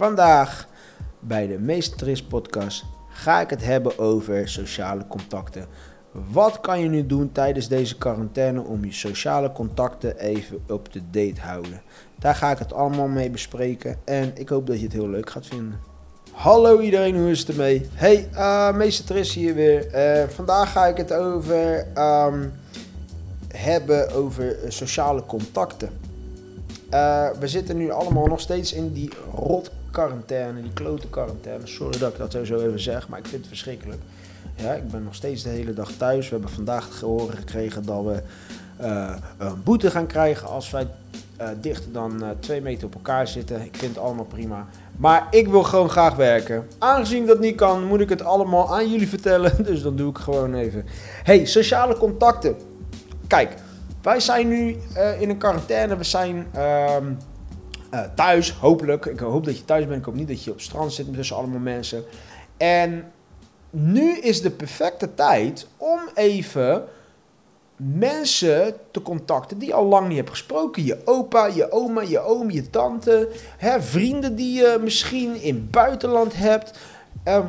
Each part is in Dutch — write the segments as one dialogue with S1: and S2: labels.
S1: Vandaag bij de Meesteres podcast ga ik het hebben over sociale contacten. Wat kan je nu doen tijdens deze quarantaine om je sociale contacten even up to date houden? Daar ga ik het allemaal mee bespreken en ik hoop dat je het heel leuk gaat vinden. Hallo iedereen, hoe is het ermee? Hey, uh, meester hier weer. Uh, vandaag ga ik het over um, hebben over sociale contacten. Uh, we zitten nu allemaal nog steeds in die rot quarantaine, die klote quarantaine. Sorry dat ik dat zo even zeg, maar ik vind het verschrikkelijk. Ja, ik ben nog steeds de hele dag thuis. We hebben vandaag gehoord gekregen dat we uh, een boete gaan krijgen als wij uh, dichter dan twee meter op elkaar zitten. Ik vind het allemaal prima. Maar ik wil gewoon graag werken. Aangezien dat niet kan, moet ik het allemaal aan jullie vertellen. Dus dan doe ik gewoon even. Hey, sociale contacten. Kijk, wij zijn nu uh, in een quarantaine. We zijn uh, uh, thuis, hopelijk. Ik hoop dat je thuis bent. Ik hoop niet dat je op het strand zit tussen allemaal mensen. En nu is de perfecte tijd om even mensen te contacten die al lang niet hebt gesproken. Je opa, je oma, je oom, je tante. Hè, vrienden die je misschien in het buitenland hebt. Uh,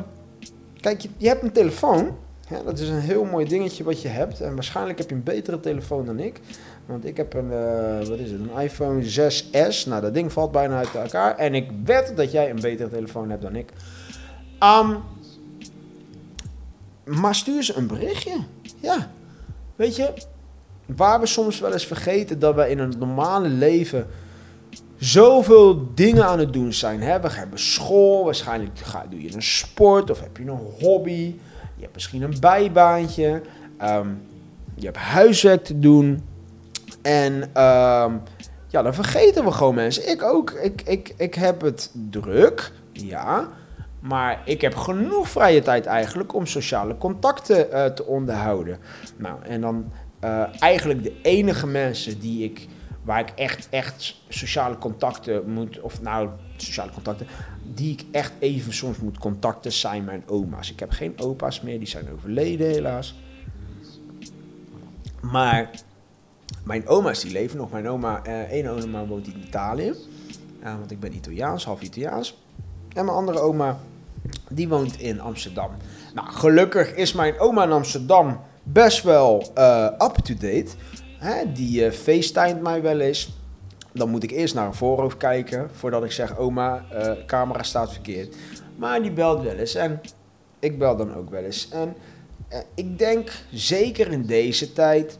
S1: kijk, je, je, hebt een telefoon. Hè, dat is een heel mooi dingetje wat je hebt. En waarschijnlijk heb je een betere telefoon dan ik. Want ik heb een, uh, wat is het, een iPhone 6S. Nou, dat ding valt bijna uit elkaar. En ik wed dat jij een betere telefoon hebt dan ik. Um, maar stuur ze een berichtje. Ja. Weet je, waar we soms wel eens vergeten dat we in een normale leven zoveel dingen aan het doen zijn. Hè? We hebben school, waarschijnlijk doe je een sport of heb je een hobby. Je hebt misschien een bijbaantje. Um, je hebt huiswerk te doen. En um, ja, dan vergeten we gewoon mensen. Ik ook. Ik, ik, ik heb het druk, ja. Maar ik heb genoeg vrije tijd eigenlijk om sociale contacten uh, te onderhouden. Nou, en dan uh, eigenlijk de enige mensen die ik, waar ik echt, echt sociale contacten moet, of nou, sociale contacten, die ik echt even soms moet contacten, zijn mijn oma's. Ik heb geen opa's meer, die zijn overleden helaas. Maar mijn oma's die leven nog. Mijn oma, uh, één oma woont in Italië. Uh, want ik ben Italiaans, half Italiaans. En mijn andere oma, die woont in Amsterdam. Nou, gelukkig is mijn oma in Amsterdam best wel uh, up-to-date. Hè, die uh, facetimet mij wel eens. Dan moet ik eerst naar een voorhoofd kijken voordat ik zeg: Oma, uh, camera staat verkeerd. Maar die belt wel eens en ik bel dan ook wel eens. En ik denk zeker in deze tijd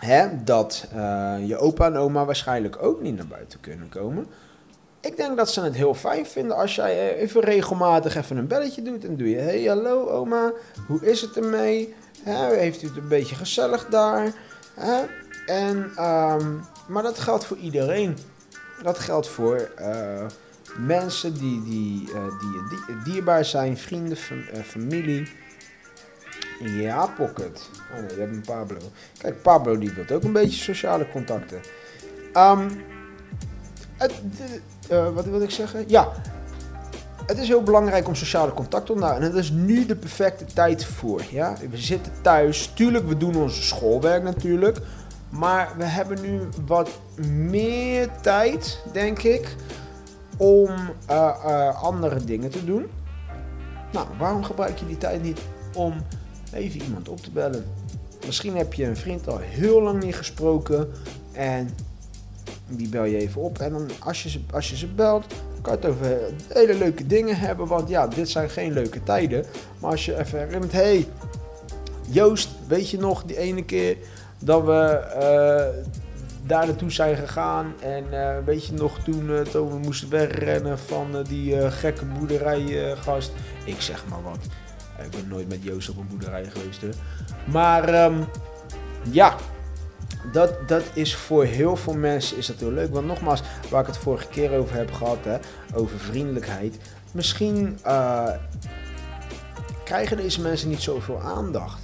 S1: hè, dat je opa en oma waarschijnlijk ook niet naar buiten kunnen komen. Ik denk dat ze het heel fijn vinden als jij even regelmatig even een belletje doet. En doe je, hey hallo oma, hoe is het ermee? Heeft u het een beetje gezellig daar? En, um, maar dat geldt voor iedereen. Dat geldt voor uh, mensen die, die, uh, die, die, dierbaar zijn, vrienden, uh, familie. Ja, Pocket. Oh nee, je hebt een Pablo. Kijk, Pablo die wil ook een beetje sociale contacten. Uh, wat wil ik zeggen? Ja, het is heel belangrijk om sociale contact te onderhouden. En het is nu de perfecte tijd voor. Ja? We zitten thuis. Tuurlijk, we doen ons schoolwerk natuurlijk. Maar we hebben nu wat meer tijd, denk ik, om uh, uh, andere dingen te doen. Nou, waarom gebruik je die tijd niet om even iemand op te bellen? Misschien heb je een vriend al heel lang niet gesproken en die bel je even op. En dan als je ze, als je ze belt, kan het over hele leuke dingen hebben. Want ja, dit zijn geen leuke tijden. Maar als je even herinnert, hey, Joost, weet je nog die ene keer dat we uh, daar naartoe zijn gegaan. En uh, weet je nog toen, uh, toen we moesten wegrennen van die gekke boerderijgast. ik zeg maar wat. Ik ben nooit met Joost op een boerderij geweest. Hè. Maar um, ja, dat, dat is voor heel veel mensen is dat heel leuk. Want nogmaals, waar ik het vorige keer over heb gehad, hè, over vriendelijkheid. Misschien uh, krijgen deze mensen niet zoveel aandacht.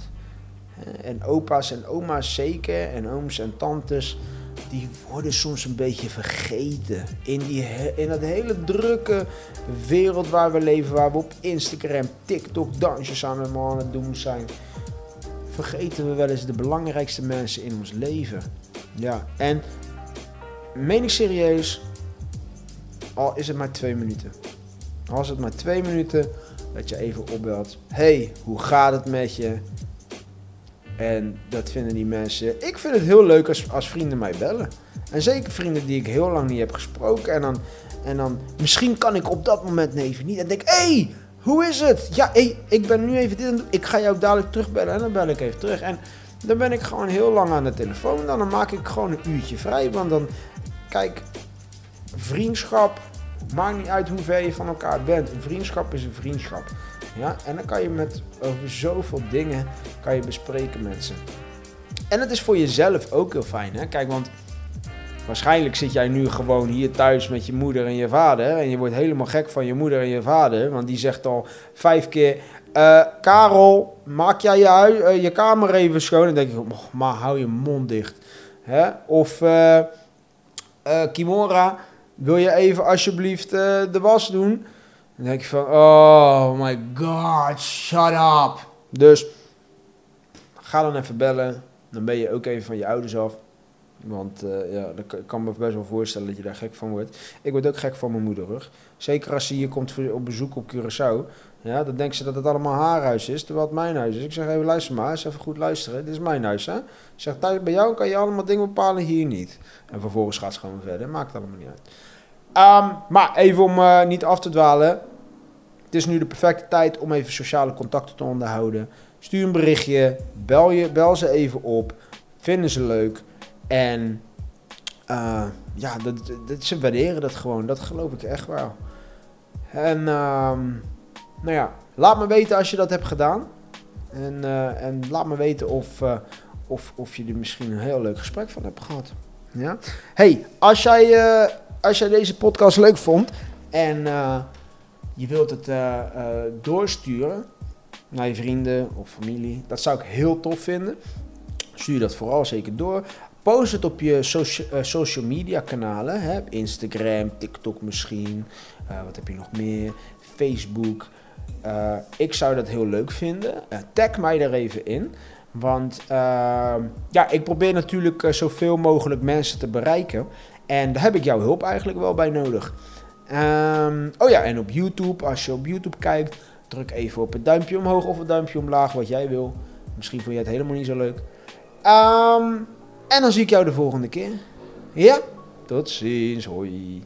S1: En opa's en oma's zeker, en ooms en tantes, die worden soms een beetje vergeten. In, die, in dat hele drukke wereld waar we leven, waar we op Instagram, TikTok dansjes aan het doen zijn vergeten we wel eens de belangrijkste mensen in ons leven. Ja, en meen ik serieus, al is het maar twee minuten. Als het maar twee minuten, dat je even opbelt. hey, hoe gaat het met je? En dat vinden die mensen. Ik vind het heel leuk als, als vrienden mij bellen. En zeker vrienden die ik heel lang niet heb gesproken. En dan, en dan misschien kan ik op dat moment even niet. En denk, hé, hey, hoe is het? Ja, hey, ik ben nu even dit. Ik ga jou dadelijk terugbellen. En dan bel ik even terug. En dan ben ik gewoon heel lang aan de telefoon. Dan, dan maak ik gewoon een uurtje vrij. Want dan, kijk, vriendschap. Maakt niet uit hoe ver je van elkaar bent. Vriendschap is een vriendschap. Ja, en dan kan je met over zoveel dingen kan je bespreken met ze. En het is voor jezelf ook heel fijn, hè? Kijk, want waarschijnlijk zit jij nu gewoon hier thuis met je moeder en je vader. En je wordt helemaal gek van je moeder en je vader. Want die zegt al vijf keer: uh, Karel, maak jij je, uh, je kamer even schoon? En dan denk ik: oh, maar hou je mond dicht. Hè? Of uh, Kimora, wil je even alsjeblieft de was doen? Dan denk je van, oh my god, shut up. Dus ga dan even bellen. Dan ben je ook even van je ouders af. Want uh, ja, ik kan me best wel voorstellen dat je daar gek van wordt. Ik word ook gek van mijn moeder. Hoor. Zeker als ze hier komt op bezoek op Curaçao. Ja, dan denkt ze dat het allemaal haar huis is, terwijl het mijn huis is. Ik zeg even, luister maar, eens even goed luisteren. Dit is mijn huis, hè. Zeg, thuis bij jou kan je allemaal dingen bepalen, hier niet. En vervolgens gaat ze gewoon verder. Maakt allemaal niet uit. Um, maar even om uh, niet af te dwalen. Het is nu de perfecte tijd om even sociale contacten te onderhouden. Stuur een berichtje, bel, je, bel ze even op, vinden ze leuk. En uh, ja, dat, ze waarderen dat gewoon, dat geloof ik echt wel. En um, nou ja, laat me weten als je dat hebt gedaan. En, uh, en laat me weten of, uh, of, of je er misschien een heel leuk gesprek van hebt gehad. Ja? Hey, als jij, als jij deze podcast leuk vond en je wilt het doorsturen naar je vrienden of familie. Dat zou ik heel tof vinden. Stuur dat vooral zeker door. Post het op je social, uh, social media kanalen. Hè? Instagram, TikTok misschien. wat heb je nog meer? Facebook. ik zou dat heel leuk vinden. tag mij er even in. Want ehm, ja, ik probeer natuurlijk zoveel mogelijk mensen te bereiken. En daar heb ik jouw hulp eigenlijk wel bij nodig. Um, oh ja, en op YouTube, als je op YouTube kijkt, druk even op het duimpje omhoog of het duimpje omlaag, wat jij wil. Misschien vond je het helemaal niet zo leuk. Um, en dan zie ik jou de volgende keer. Ja, tot ziens, hoi.